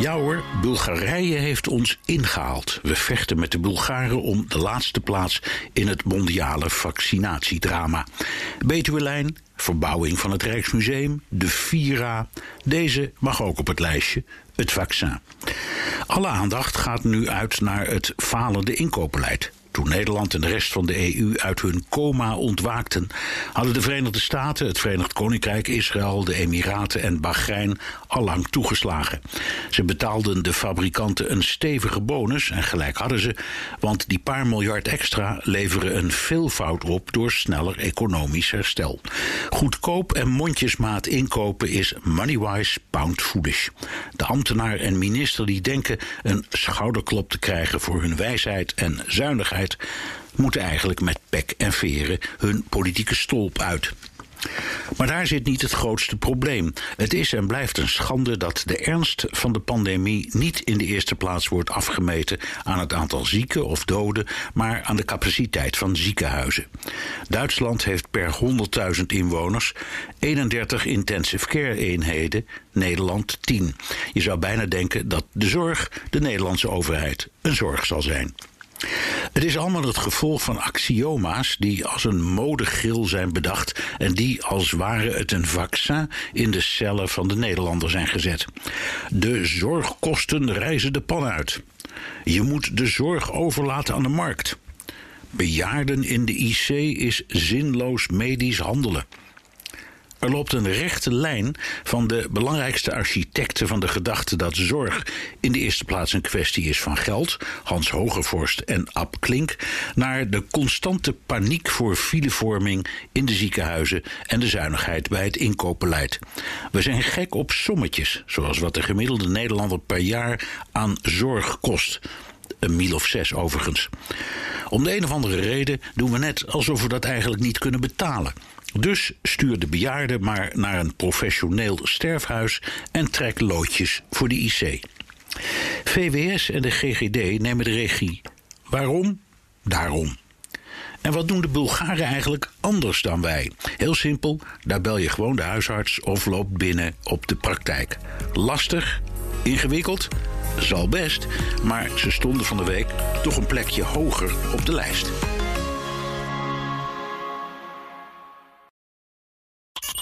Ja hoor, Bulgarije heeft ons ingehaald. We vechten met de Bulgaren om de laatste plaats in het mondiale vaccinatiedrama. Betuwelijn, verbouwing van het Rijksmuseum, de Vira. Deze mag ook op het lijstje, het vaccin. Alle aandacht gaat nu uit naar het falende inkoopbeleid. Toen Nederland en de rest van de EU uit hun coma ontwaakten, hadden de Verenigde Staten, het Verenigd Koninkrijk, Israël, de Emiraten en Bahrein allang toegeslagen. Ze betaalden de fabrikanten een stevige bonus en gelijk hadden ze, want die paar miljard extra leveren een veelvoud op door sneller economisch herstel. Goedkoop en mondjesmaat inkopen is moneywise pound foolish. De ambtenaar en minister die denken een schouderklop te krijgen voor hun wijsheid en zuinigheid moeten eigenlijk met pek en veren hun politieke stolp uit. Maar daar zit niet het grootste probleem. Het is en blijft een schande dat de ernst van de pandemie niet in de eerste plaats wordt afgemeten aan het aantal zieken of doden, maar aan de capaciteit van ziekenhuizen. Duitsland heeft per 100.000 inwoners 31 intensive care eenheden, Nederland 10. Je zou bijna denken dat de zorg de Nederlandse overheid een zorg zal zijn. Het is allemaal het gevolg van axioma's die als een modegril zijn bedacht en die als ware het een vaccin in de cellen van de Nederlander zijn gezet. De zorgkosten reizen de pan uit. Je moet de zorg overlaten aan de markt. Bejaarden in de IC is zinloos medisch handelen. Er loopt een rechte lijn van de belangrijkste architecten van de gedachte dat zorg in de eerste plaats een kwestie is van geld, Hans Hogevorst en Ab Klink, naar de constante paniek voor filevorming in de ziekenhuizen en de zuinigheid bij het inkoopbeleid. We zijn gek op sommetjes, zoals wat de gemiddelde Nederlander per jaar aan zorg kost. Een mil of zes overigens. Om de een of andere reden doen we net alsof we dat eigenlijk niet kunnen betalen. Dus stuur de bejaarde maar naar een professioneel sterfhuis en trek loodjes voor de IC. VWS en de GGD nemen de regie. Waarom? Daarom. En wat doen de Bulgaren eigenlijk anders dan wij? Heel simpel, daar bel je gewoon de huisarts of loopt binnen op de praktijk. Lastig? Ingewikkeld? Zal best, maar ze stonden van de week toch een plekje hoger op de lijst.